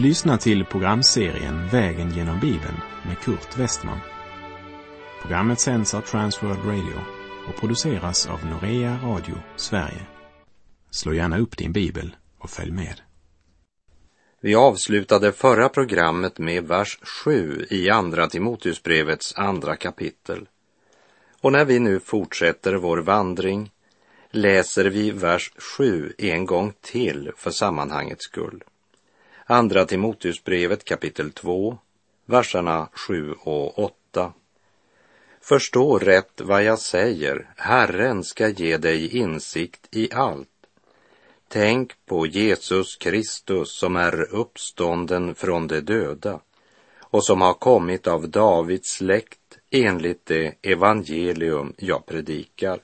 Du lyssnar till programserien Vägen genom Bibeln med Kurt Westman. Programmet sänds av Transworld Radio och produceras av Norea Radio Sverige. Slå gärna upp din bibel och följ med. Vi avslutade förra programmet med vers 7 i Andra Timoteusbrevets andra kapitel. Och när vi nu fortsätter vår vandring läser vi vers 7 en gång till för sammanhangets skull. Andra Timoteusbrevet kapitel 2, verserna 7 och 8. Förstå rätt vad jag säger, Herren ska ge dig insikt i allt. Tänk på Jesus Kristus som är uppstånden från de döda och som har kommit av Davids släkt enligt det evangelium jag predikar.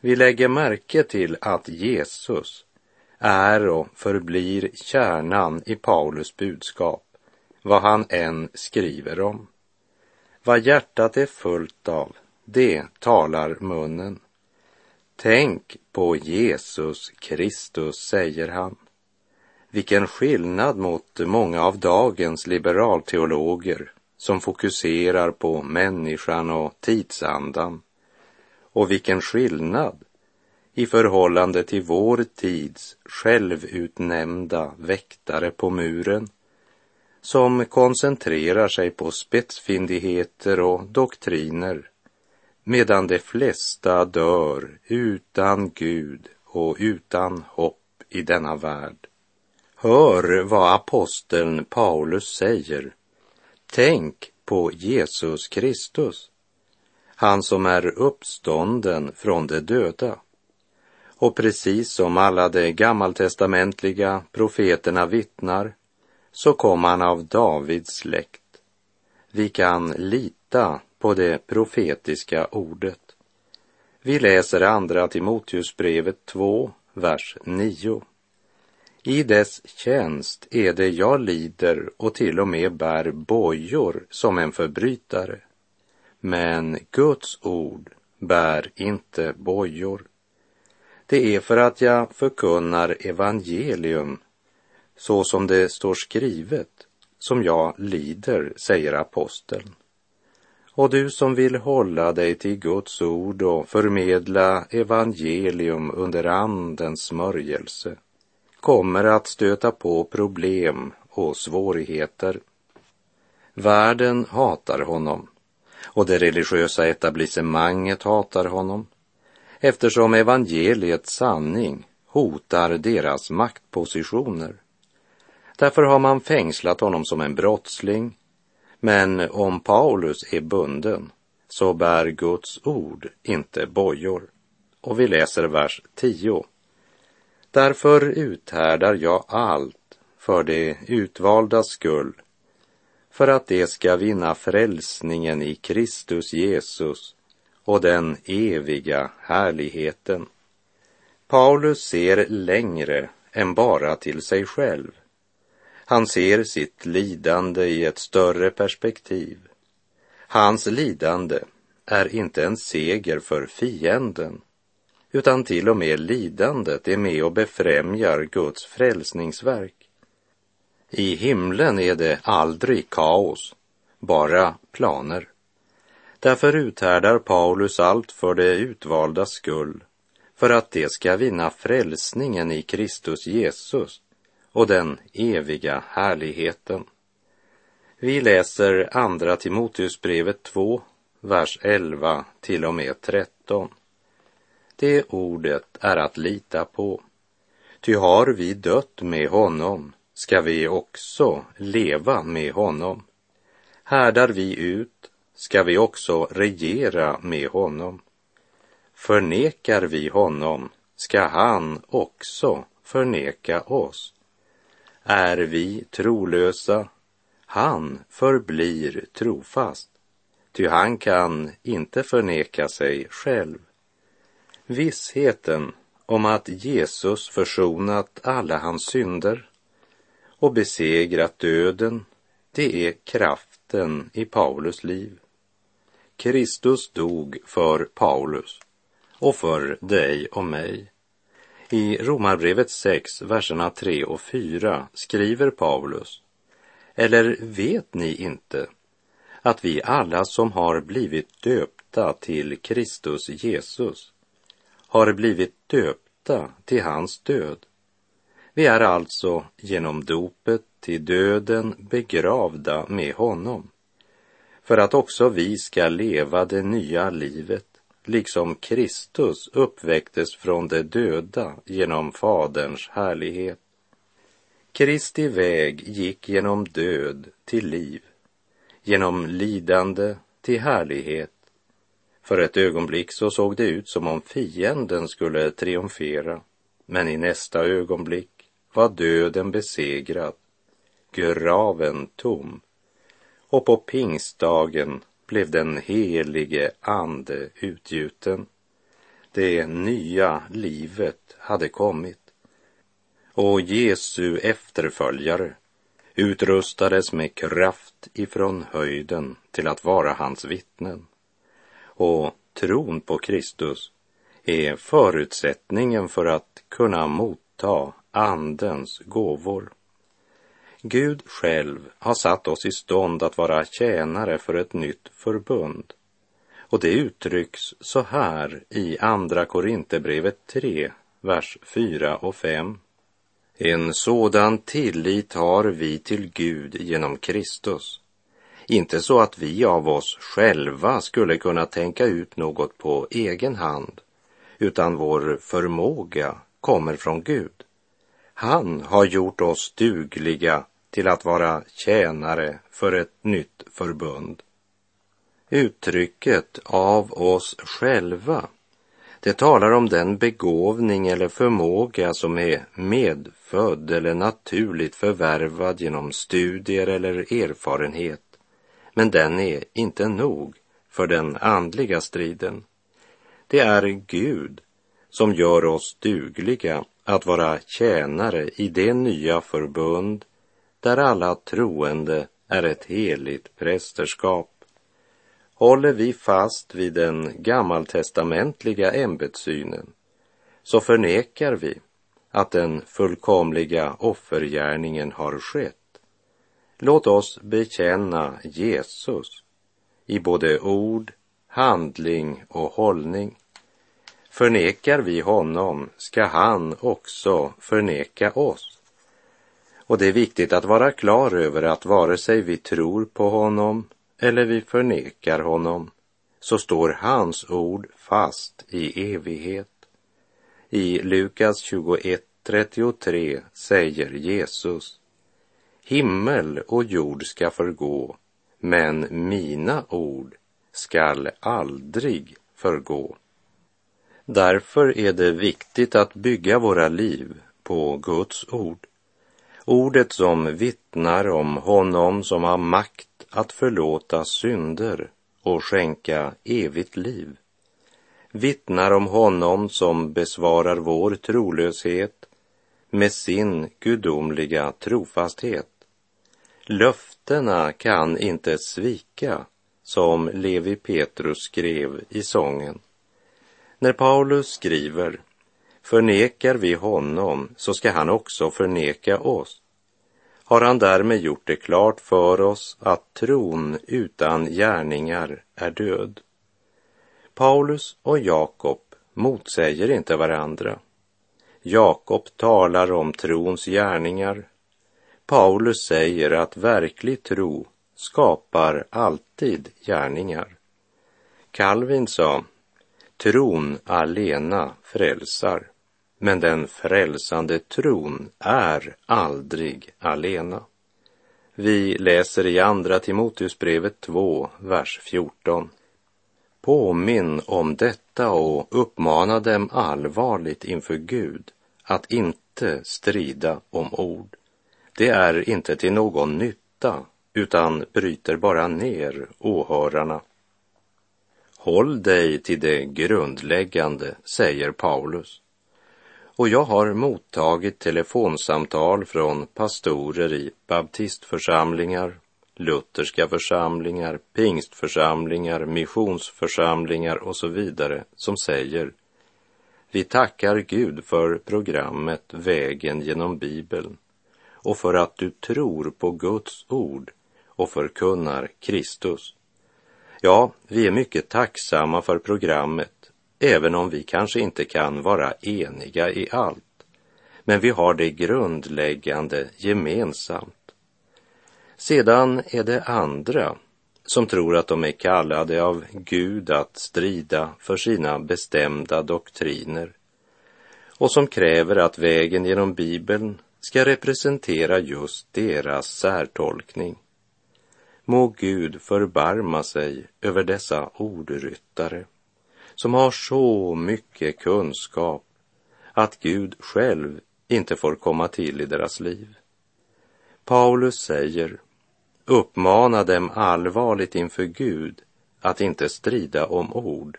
Vi lägger märke till att Jesus är och förblir kärnan i Paulus budskap, vad han än skriver om. Vad hjärtat är fullt av, det talar munnen. Tänk på Jesus Kristus, säger han. Vilken skillnad mot många av dagens liberalteologer som fokuserar på människan och tidsandan. Och vilken skillnad i förhållande till vår tids självutnämnda väktare på muren som koncentrerar sig på spetsfindigheter och doktriner medan de flesta dör utan Gud och utan hopp i denna värld. Hör vad aposteln Paulus säger. Tänk på Jesus Kristus, han som är uppstånden från de döda och precis som alla de gammaltestamentliga profeterna vittnar så kom han av Davids släkt. Vi kan lita på det profetiska ordet. Vi läser andra Timoteusbrevet 2, vers 9. I dess tjänst är det jag lider och till och med bär bojor som en förbrytare. Men Guds ord bär inte bojor. Det är för att jag förkunnar evangelium så som det står skrivet som jag lider, säger aposteln. Och du som vill hålla dig till Guds ord och förmedla evangelium under Andens smörjelse kommer att stöta på problem och svårigheter. Världen hatar honom och det religiösa etablissemanget hatar honom eftersom evangeliets sanning hotar deras maktpositioner. Därför har man fängslat honom som en brottsling. Men om Paulus är bunden så bär Guds ord inte bojor. Och vi läser vers 10. Därför uthärdar jag allt för det utvalda skull, för att det ska vinna frälsningen i Kristus Jesus och den eviga härligheten. Paulus ser längre än bara till sig själv. Han ser sitt lidande i ett större perspektiv. Hans lidande är inte en seger för fienden, utan till och med lidandet är med och befrämjar Guds frälsningsverk. I himlen är det aldrig kaos, bara planer. Därför uthärdar Paulus allt för det utvalda skull, för att det ska vinna frälsningen i Kristus Jesus och den eviga härligheten. Vi läser Andra Timoteusbrevet 2, vers 11 till och med 13. Det ordet är att lita på. Ty har vi dött med honom ska vi också leva med honom. Härdar vi ut ska vi också regera med honom. Förnekar vi honom ska han också förneka oss. Är vi trolösa, han förblir trofast, ty han kan inte förneka sig själv. Vissheten om att Jesus försonat alla hans synder och besegrat döden, det är kraften i Paulus liv. Kristus dog för Paulus och för dig och mig. I Romarbrevet 6, verserna 3 och 4 skriver Paulus Eller vet ni inte att vi alla som har blivit döpta till Kristus Jesus har blivit döpta till hans död? Vi är alltså genom dopet till döden begravda med honom för att också vi ska leva det nya livet liksom Kristus uppväcktes från de döda genom Faderns härlighet. Kristi väg gick genom död till liv, genom lidande till härlighet. För ett ögonblick så såg det ut som om fienden skulle triumfera, men i nästa ögonblick var döden besegrad, graven tom och på pingstdagen blev den helige ande utgjuten. Det nya livet hade kommit och Jesu efterföljare utrustades med kraft ifrån höjden till att vara hans vittnen. Och tron på Kristus är förutsättningen för att kunna motta Andens gåvor. Gud själv har satt oss i stånd att vara tjänare för ett nytt förbund. Och det uttrycks så här i Andra Korinthierbrevet 3, vers 4 och 5. En sådan tillit har vi till Gud genom Kristus. Inte så att vi av oss själva skulle kunna tänka ut något på egen hand, utan vår förmåga kommer från Gud. Han har gjort oss dugliga till att vara tjänare för ett nytt förbund. Uttrycket av oss själva, det talar om den begåvning eller förmåga som är medfödd eller naturligt förvärvad genom studier eller erfarenhet. Men den är inte nog för den andliga striden. Det är Gud som gör oss dugliga att vara tjänare i det nya förbund där alla troende är ett heligt prästerskap. Håller vi fast vid den gammaltestamentliga ämbetssynen så förnekar vi att den fullkomliga offergärningen har skett. Låt oss bekänna Jesus i både ord, handling och hållning. Förnekar vi honom ska han också förneka oss. Och det är viktigt att vara klar över att vare sig vi tror på honom eller vi förnekar honom så står hans ord fast i evighet. I Lukas 21.33 säger Jesus Himmel och jord ska förgå, men mina ord skall aldrig förgå. Därför är det viktigt att bygga våra liv på Guds ord. Ordet som vittnar om honom som har makt att förlåta synder och skänka evigt liv. Vittnar om honom som besvarar vår trolöshet med sin gudomliga trofasthet. Löftena kan inte svika, som Levi Petrus skrev i sången. När Paulus skriver Förnekar vi honom så ska han också förneka oss. Har han därmed gjort det klart för oss att tron utan gärningar är död. Paulus och Jakob motsäger inte varandra. Jakob talar om trons gärningar. Paulus säger att verklig tro skapar alltid gärningar. Calvin sa, tron alena frälsar. Men den frälsande tron är aldrig alena. Vi läser i Andra Timoteusbrevet 2, vers 14. Påminn om detta och uppmana dem allvarligt inför Gud att inte strida om ord. Det är inte till någon nytta utan bryter bara ner åhörarna. Håll dig till det grundläggande, säger Paulus och jag har mottagit telefonsamtal från pastorer i baptistförsamlingar, lutherska församlingar, pingstförsamlingar, missionsförsamlingar och så vidare som säger vi tackar Gud för programmet Vägen genom Bibeln och för att du tror på Guds ord och förkunnar Kristus. Ja, vi är mycket tacksamma för programmet, även om vi kanske inte kan vara eniga i allt. Men vi har det grundläggande gemensamt. Sedan är det andra som tror att de är kallade av Gud att strida för sina bestämda doktriner och som kräver att vägen genom Bibeln ska representera just deras särtolkning. Må Gud förbarma sig över dessa ordryttare som har så mycket kunskap att Gud själv inte får komma till i deras liv. Paulus säger, uppmana dem allvarligt inför Gud att inte strida om ord.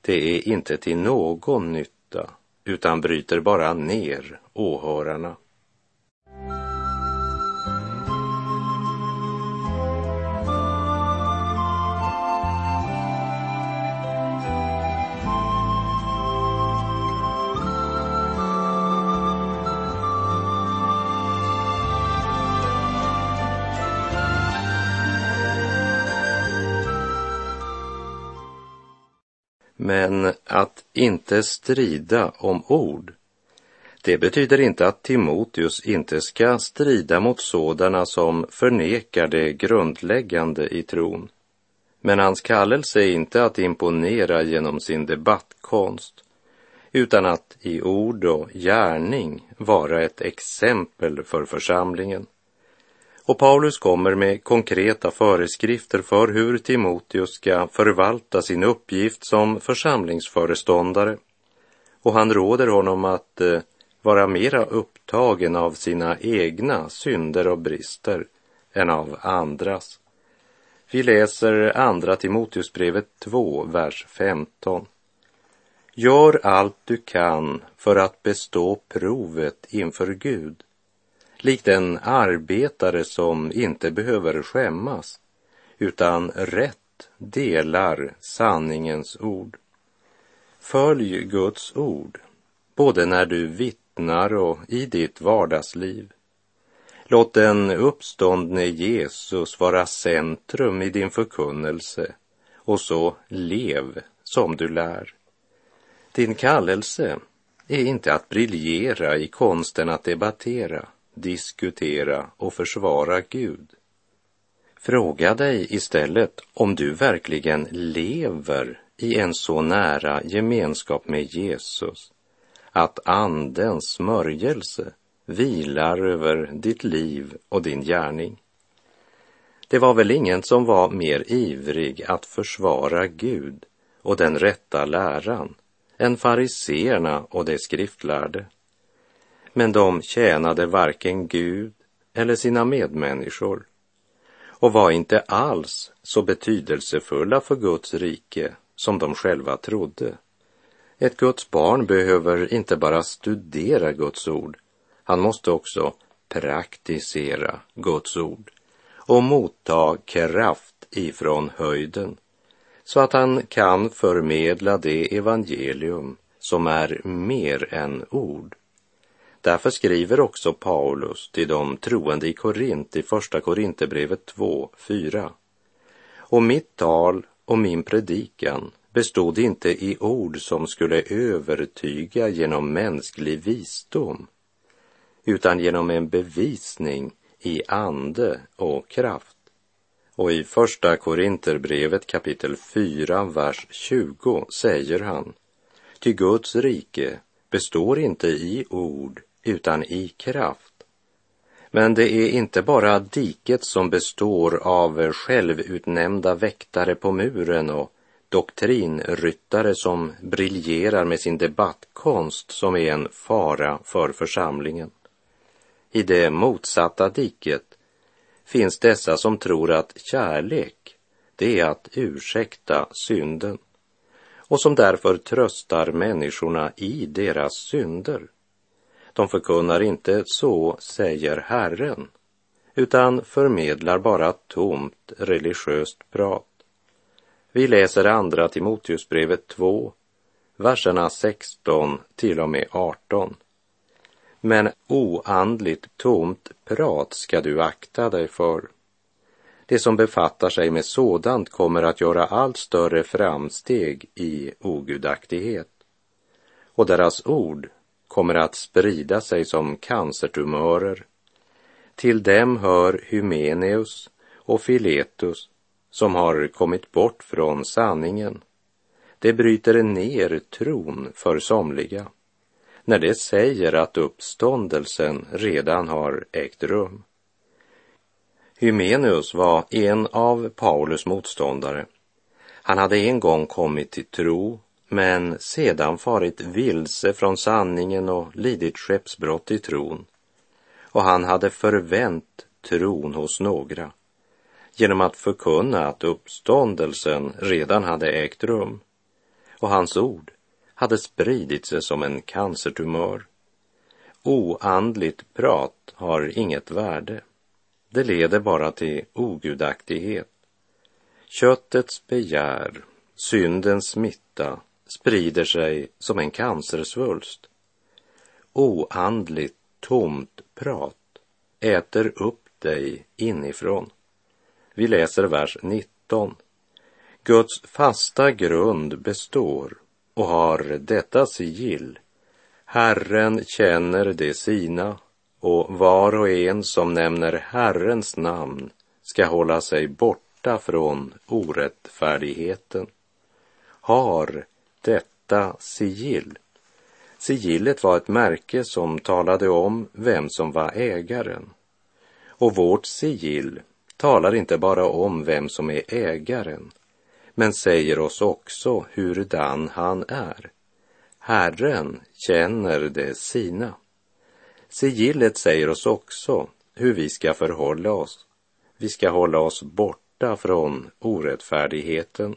Det är inte till någon nytta, utan bryter bara ner åhörarna. Men att inte strida om ord, det betyder inte att Timoteus inte ska strida mot sådana som förnekar det grundläggande i tron. Men hans kallelse är inte att imponera genom sin debattkonst, utan att i ord och gärning vara ett exempel för församlingen. Och Paulus kommer med konkreta föreskrifter för hur Timoteus ska förvalta sin uppgift som församlingsföreståndare. Och han råder honom att eh, vara mera upptagen av sina egna synder och brister än av andras. Vi läser andra Timoteusbrevet 2, vers 15. Gör allt du kan för att bestå provet inför Gud likt en arbetare som inte behöver skämmas, utan rätt delar sanningens ord. Följ Guds ord, både när du vittnar och i ditt vardagsliv. Låt den uppståndne Jesus vara centrum i din förkunnelse och så lev som du lär. Din kallelse är inte att briljera i konsten att debattera diskutera och försvara Gud. Fråga dig istället om du verkligen lever i en så nära gemenskap med Jesus att Andens smörjelse vilar över ditt liv och din gärning. Det var väl ingen som var mer ivrig att försvara Gud och den rätta läran än fariseerna och de skriftlärde men de tjänade varken Gud eller sina medmänniskor och var inte alls så betydelsefulla för Guds rike som de själva trodde. Ett Guds barn behöver inte bara studera Guds ord, han måste också praktisera Guds ord och motta kraft ifrån höjden så att han kan förmedla det evangelium som är mer än ord. Därför skriver också Paulus till de troende i Korint i Första Korinthierbrevet 2, 4. Och mitt tal och min predikan bestod inte i ord som skulle övertyga genom mänsklig visdom, utan genom en bevisning i ande och kraft. Och i Första Korinterbrevet kapitel 4, vers 20 säger han, ty Guds rike består inte i ord utan i kraft. Men det är inte bara diket som består av självutnämnda väktare på muren och doktrinryttare som briljerar med sin debattkonst som är en fara för församlingen. I det motsatta diket finns dessa som tror att kärlek, det är att ursäkta synden och som därför tröstar människorna i deras synder. De förkunnar inte så säger Herren, utan förmedlar bara tomt religiöst prat. Vi läser andra Timoteusbrevet 2, verserna 16 till och med 18. Men oandligt tomt prat ska du akta dig för. Det som befattar sig med sådant kommer att göra allt större framsteg i ogudaktighet. Och deras ord kommer att sprida sig som cancertumörer. Till dem hör Hymeneus och Filetus som har kommit bort från sanningen. Det bryter ner tron för somliga när det säger att uppståndelsen redan har ägt rum. Hymeneus var en av Paulus motståndare. Han hade en gång kommit till tro men sedan farit vilse från sanningen och lidit skeppsbrott i tron. Och han hade förvänt tron hos några genom att förkunna att uppståndelsen redan hade ägt rum. Och hans ord hade spridit sig som en cancertumör. Oandligt prat har inget värde. Det leder bara till ogudaktighet. Köttets begär, syndens smitta, sprider sig som en cancersvulst. Oandligt, tomt prat äter upp dig inifrån. Vi läser vers 19. Guds fasta grund består och har detta sigill. Herren känner det sina och var och en som nämner Herrens namn ska hålla sig borta från orättfärdigheten. Har detta sigill. Sigillet var ett märke som talade om vem som var ägaren. Och vårt sigill talar inte bara om vem som är ägaren, men säger oss också hurdan han är. Herren känner det sina. Sigillet säger oss också hur vi ska förhålla oss. Vi ska hålla oss borta från orättfärdigheten.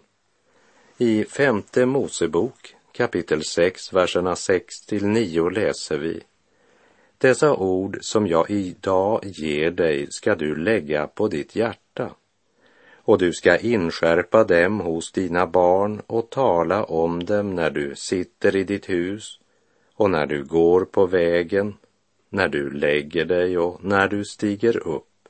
I femte Mosebok kapitel 6, verserna 6 till 9 läser vi dessa ord som jag idag ger dig ska du lägga på ditt hjärta och du ska inskärpa dem hos dina barn och tala om dem när du sitter i ditt hus och när du går på vägen, när du lägger dig och när du stiger upp.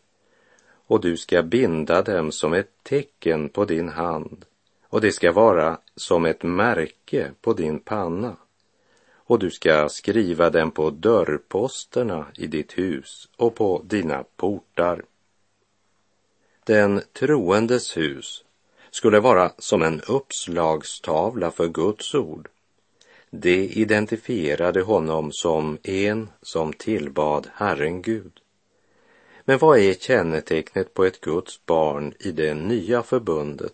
Och du ska binda dem som ett tecken på din hand och det ska vara som ett märke på din panna och du ska skriva den på dörrposterna i ditt hus och på dina portar. Den troendes hus skulle vara som en uppslagstavla för Guds ord. Det identifierade honom som en som tillbad Herren Gud. Men vad är kännetecknet på ett Guds barn i det nya förbundet?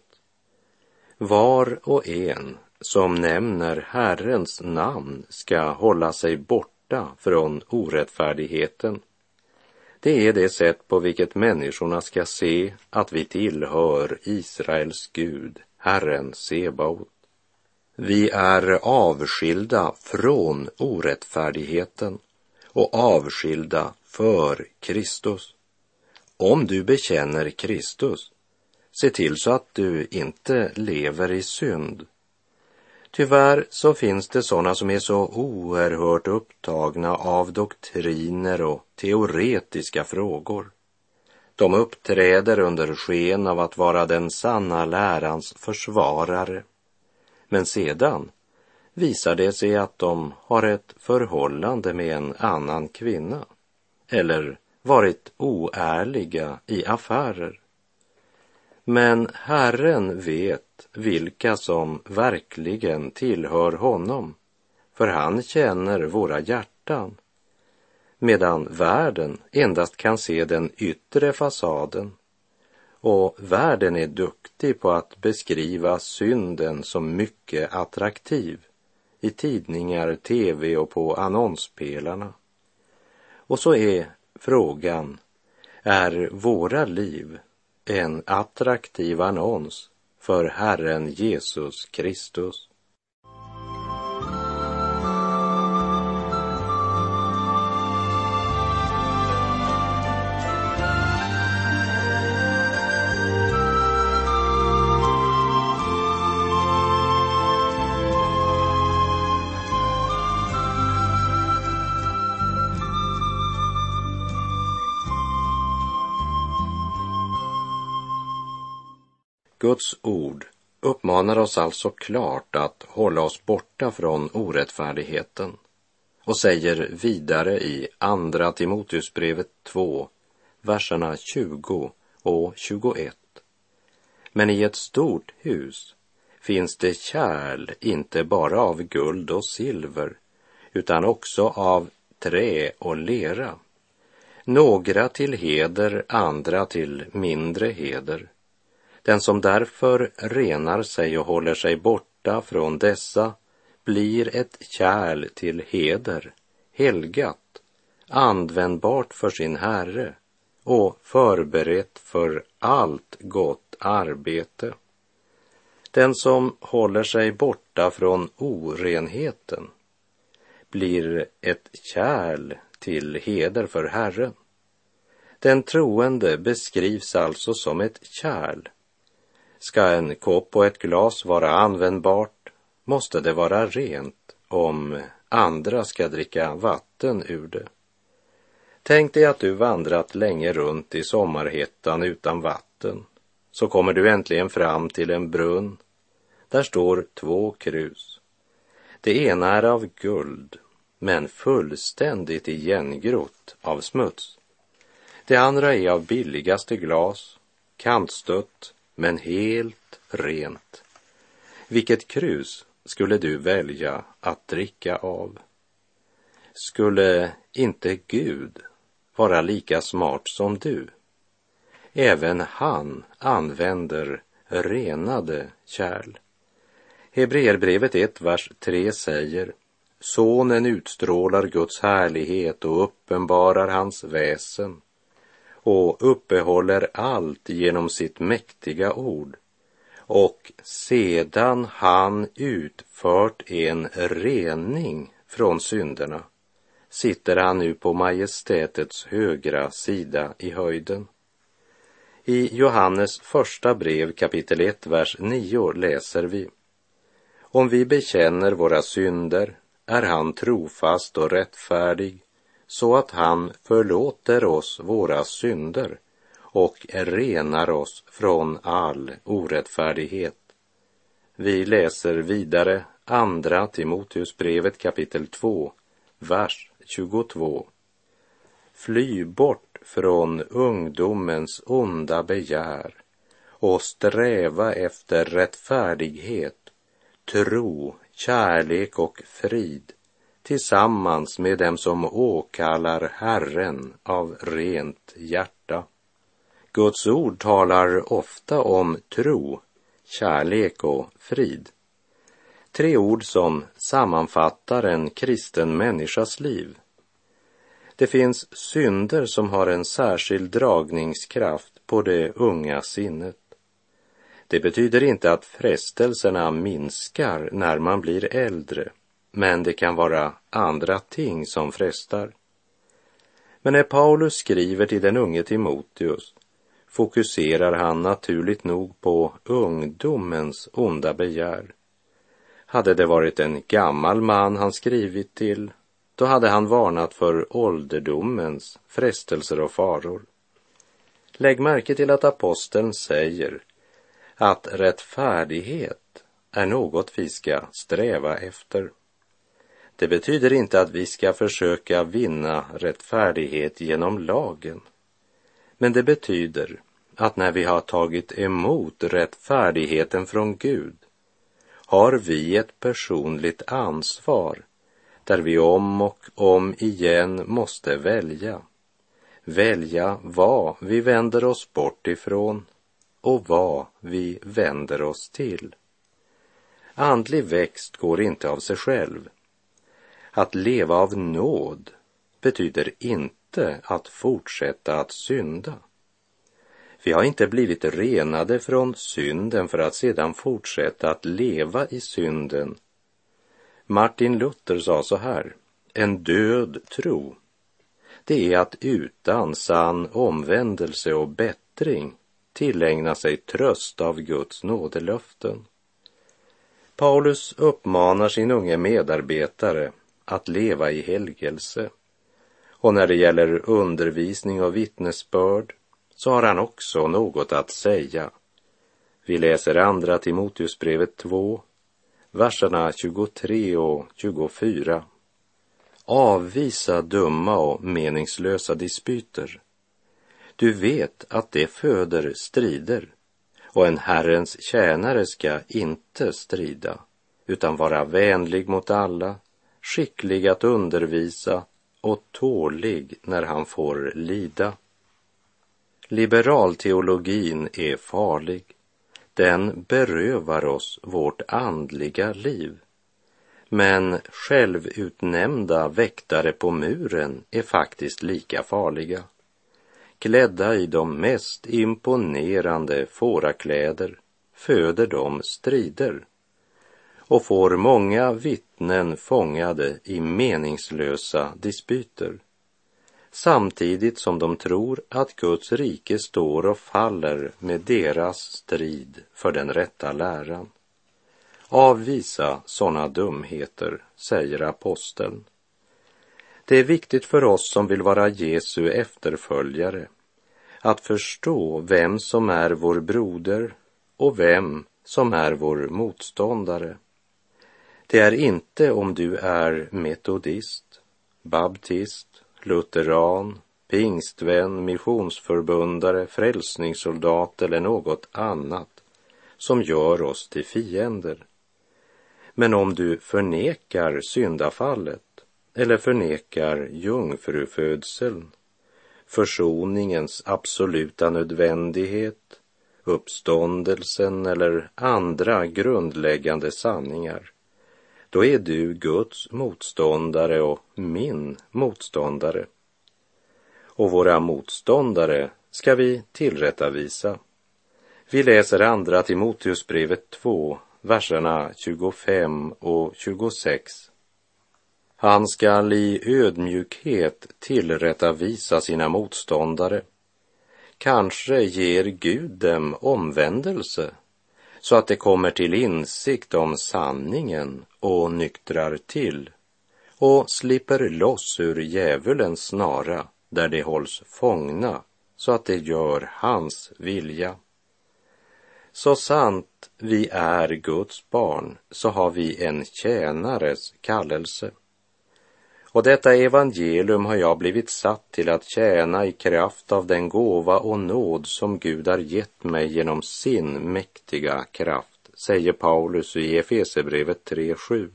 Var och en som nämner Herrens namn ska hålla sig borta från orättfärdigheten. Det är det sätt på vilket människorna ska se att vi tillhör Israels Gud, Herren Sebaot. Vi är avskilda från orättfärdigheten och avskilda för Kristus. Om du bekänner Kristus, se till så att du inte lever i synd Tyvärr så finns det sådana som är så oerhört upptagna av doktriner och teoretiska frågor. De uppträder under sken av att vara den sanna lärans försvarare. Men sedan visar det sig att de har ett förhållande med en annan kvinna eller varit oärliga i affärer. Men Herren vet vilka som verkligen tillhör honom, för han känner våra hjärtan, medan världen endast kan se den yttre fasaden och världen är duktig på att beskriva synden som mycket attraktiv i tidningar, tv och på annonspelarna. Och så är frågan, är våra liv en attraktiv annons för Herren Jesus Kristus. Guds ord uppmanar oss alltså klart att hålla oss borta från orättfärdigheten och säger vidare i Andra Timoteusbrevet 2, verserna 20 och 21. Men i ett stort hus finns det kärl inte bara av guld och silver utan också av trä och lera. Några till heder, andra till mindre heder. Den som därför renar sig och håller sig borta från dessa blir ett kärl till heder, helgat, användbart för sin Herre och förberett för allt gott arbete. Den som håller sig borta från orenheten blir ett kärl till heder för Herren. Den troende beskrivs alltså som ett kärl. Ska en kopp och ett glas vara användbart måste det vara rent om andra ska dricka vatten ur det. Tänk dig att du vandrat länge runt i sommarhettan utan vatten. Så kommer du äntligen fram till en brunn. Där står två krus. Det ena är av guld, men fullständigt igengrott av smuts. Det andra är av billigaste glas, kantstött, men helt rent. Vilket krus skulle du välja att dricka av? Skulle inte Gud vara lika smart som du? Även han använder renade kärl. Hebreerbrevet 1, vers 3 säger Sonen utstrålar Guds härlighet och uppenbarar hans väsen och uppehåller allt genom sitt mäktiga ord. Och sedan han utfört en rening från synderna sitter han nu på majestätets högra sida i höjden. I Johannes första brev kapitel 1, vers 9 läser vi Om vi bekänner våra synder är han trofast och rättfärdig så att han förlåter oss våra synder och renar oss från all orättfärdighet. Vi läser vidare Andra Timoteusbrevet kapitel 2, vers 22. Fly bort från ungdomens onda begär och sträva efter rättfärdighet, tro, kärlek och frid tillsammans med dem som åkallar Herren av rent hjärta. Guds ord talar ofta om tro, kärlek och frid. Tre ord som sammanfattar en kristen människas liv. Det finns synder som har en särskild dragningskraft på det unga sinnet. Det betyder inte att frestelserna minskar när man blir äldre, men det kan vara andra ting som frestar. Men när Paulus skriver till den unge Timoteus fokuserar han naturligt nog på ungdomens onda begär. Hade det varit en gammal man han skrivit till, då hade han varnat för ålderdomens frestelser och faror. Lägg märke till att aposteln säger att rättfärdighet är något vi ska sträva efter. Det betyder inte att vi ska försöka vinna rättfärdighet genom lagen. Men det betyder att när vi har tagit emot rättfärdigheten från Gud har vi ett personligt ansvar där vi om och om igen måste välja. Välja vad vi vänder oss bort ifrån och vad vi vänder oss till. Andlig växt går inte av sig själv. Att leva av nåd betyder inte att fortsätta att synda. Vi har inte blivit renade från synden för att sedan fortsätta att leva i synden. Martin Luther sa så här, en död tro, det är att utan sann omvändelse och bättring tillägna sig tröst av Guds nådelöften. Paulus uppmanar sin unge medarbetare att leva i helgelse. Och när det gäller undervisning och vittnesbörd så har han också något att säga. Vi läser andra Timoteusbrevet 2, verserna 23 och 24. Avvisa dumma och meningslösa dispyter. Du vet att det föder strider och en Herrens tjänare ska inte strida utan vara vänlig mot alla, skicklig att undervisa och tålig när han får lida. Liberalteologin är farlig. Den berövar oss vårt andliga liv. Men självutnämnda väktare på muren är faktiskt lika farliga. Klädda i de mest imponerande fårakläder föder de strider och får många vittnen fångade i meningslösa dispyter samtidigt som de tror att Guds rike står och faller med deras strid för den rätta läran. Avvisa sådana dumheter, säger aposteln. Det är viktigt för oss som vill vara Jesu efterföljare att förstå vem som är vår broder och vem som är vår motståndare. Det är inte om du är metodist, baptist, lutheran, pingstvän, missionsförbundare, frälsningssoldat eller något annat som gör oss till fiender. Men om du förnekar syndafallet eller förnekar jungfrufödseln, försoningens absoluta nödvändighet, uppståndelsen eller andra grundläggande sanningar, då är du Guds motståndare och min motståndare. Och våra motståndare ska vi tillrättavisa. Vi läser andra Timoteusbrevet 2, verserna 25 och 26. Han skall i ödmjukhet tillrättavisa sina motståndare. Kanske ger Gud dem omvändelse så att de kommer till insikt om sanningen och nyktrar till och slipper loss ur djävulens snara där de hålls fångna så att de gör hans vilja. Så sant vi är Guds barn så har vi en tjänares kallelse. Och detta evangelium har jag blivit satt till att tjäna i kraft av den gåva och nåd som Gud har gett mig genom sin mäktiga kraft, säger Paulus i Efesebrevet 3.7.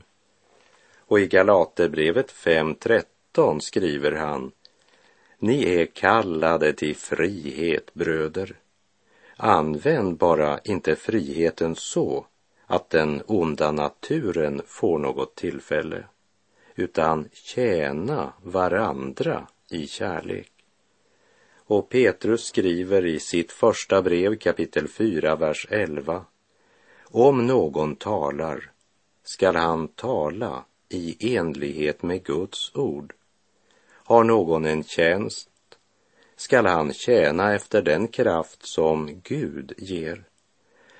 Och i Galaterbrevet 5.13 skriver han, Ni är kallade till frihet, bröder. Använd bara inte friheten så att den onda naturen får något tillfälle utan tjäna varandra i kärlek. Och Petrus skriver i sitt första brev kapitel 4, vers 11. Om någon talar skall han tala i enlighet med Guds ord. Har någon en tjänst skall han tjäna efter den kraft som Gud ger,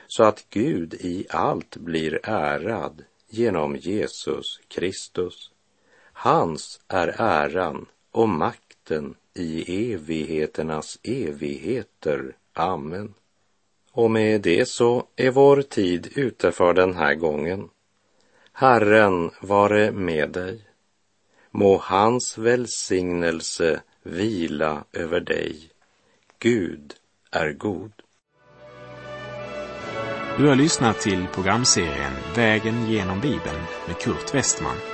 så att Gud i allt blir ärad genom Jesus Kristus. Hans är äran och makten i evigheternas evigheter. Amen. Och med det så är vår tid ute för den här gången. Herren vare med dig. Må hans välsignelse vila över dig. Gud är god. Du har lyssnat till programserien Vägen genom Bibeln med Kurt Westman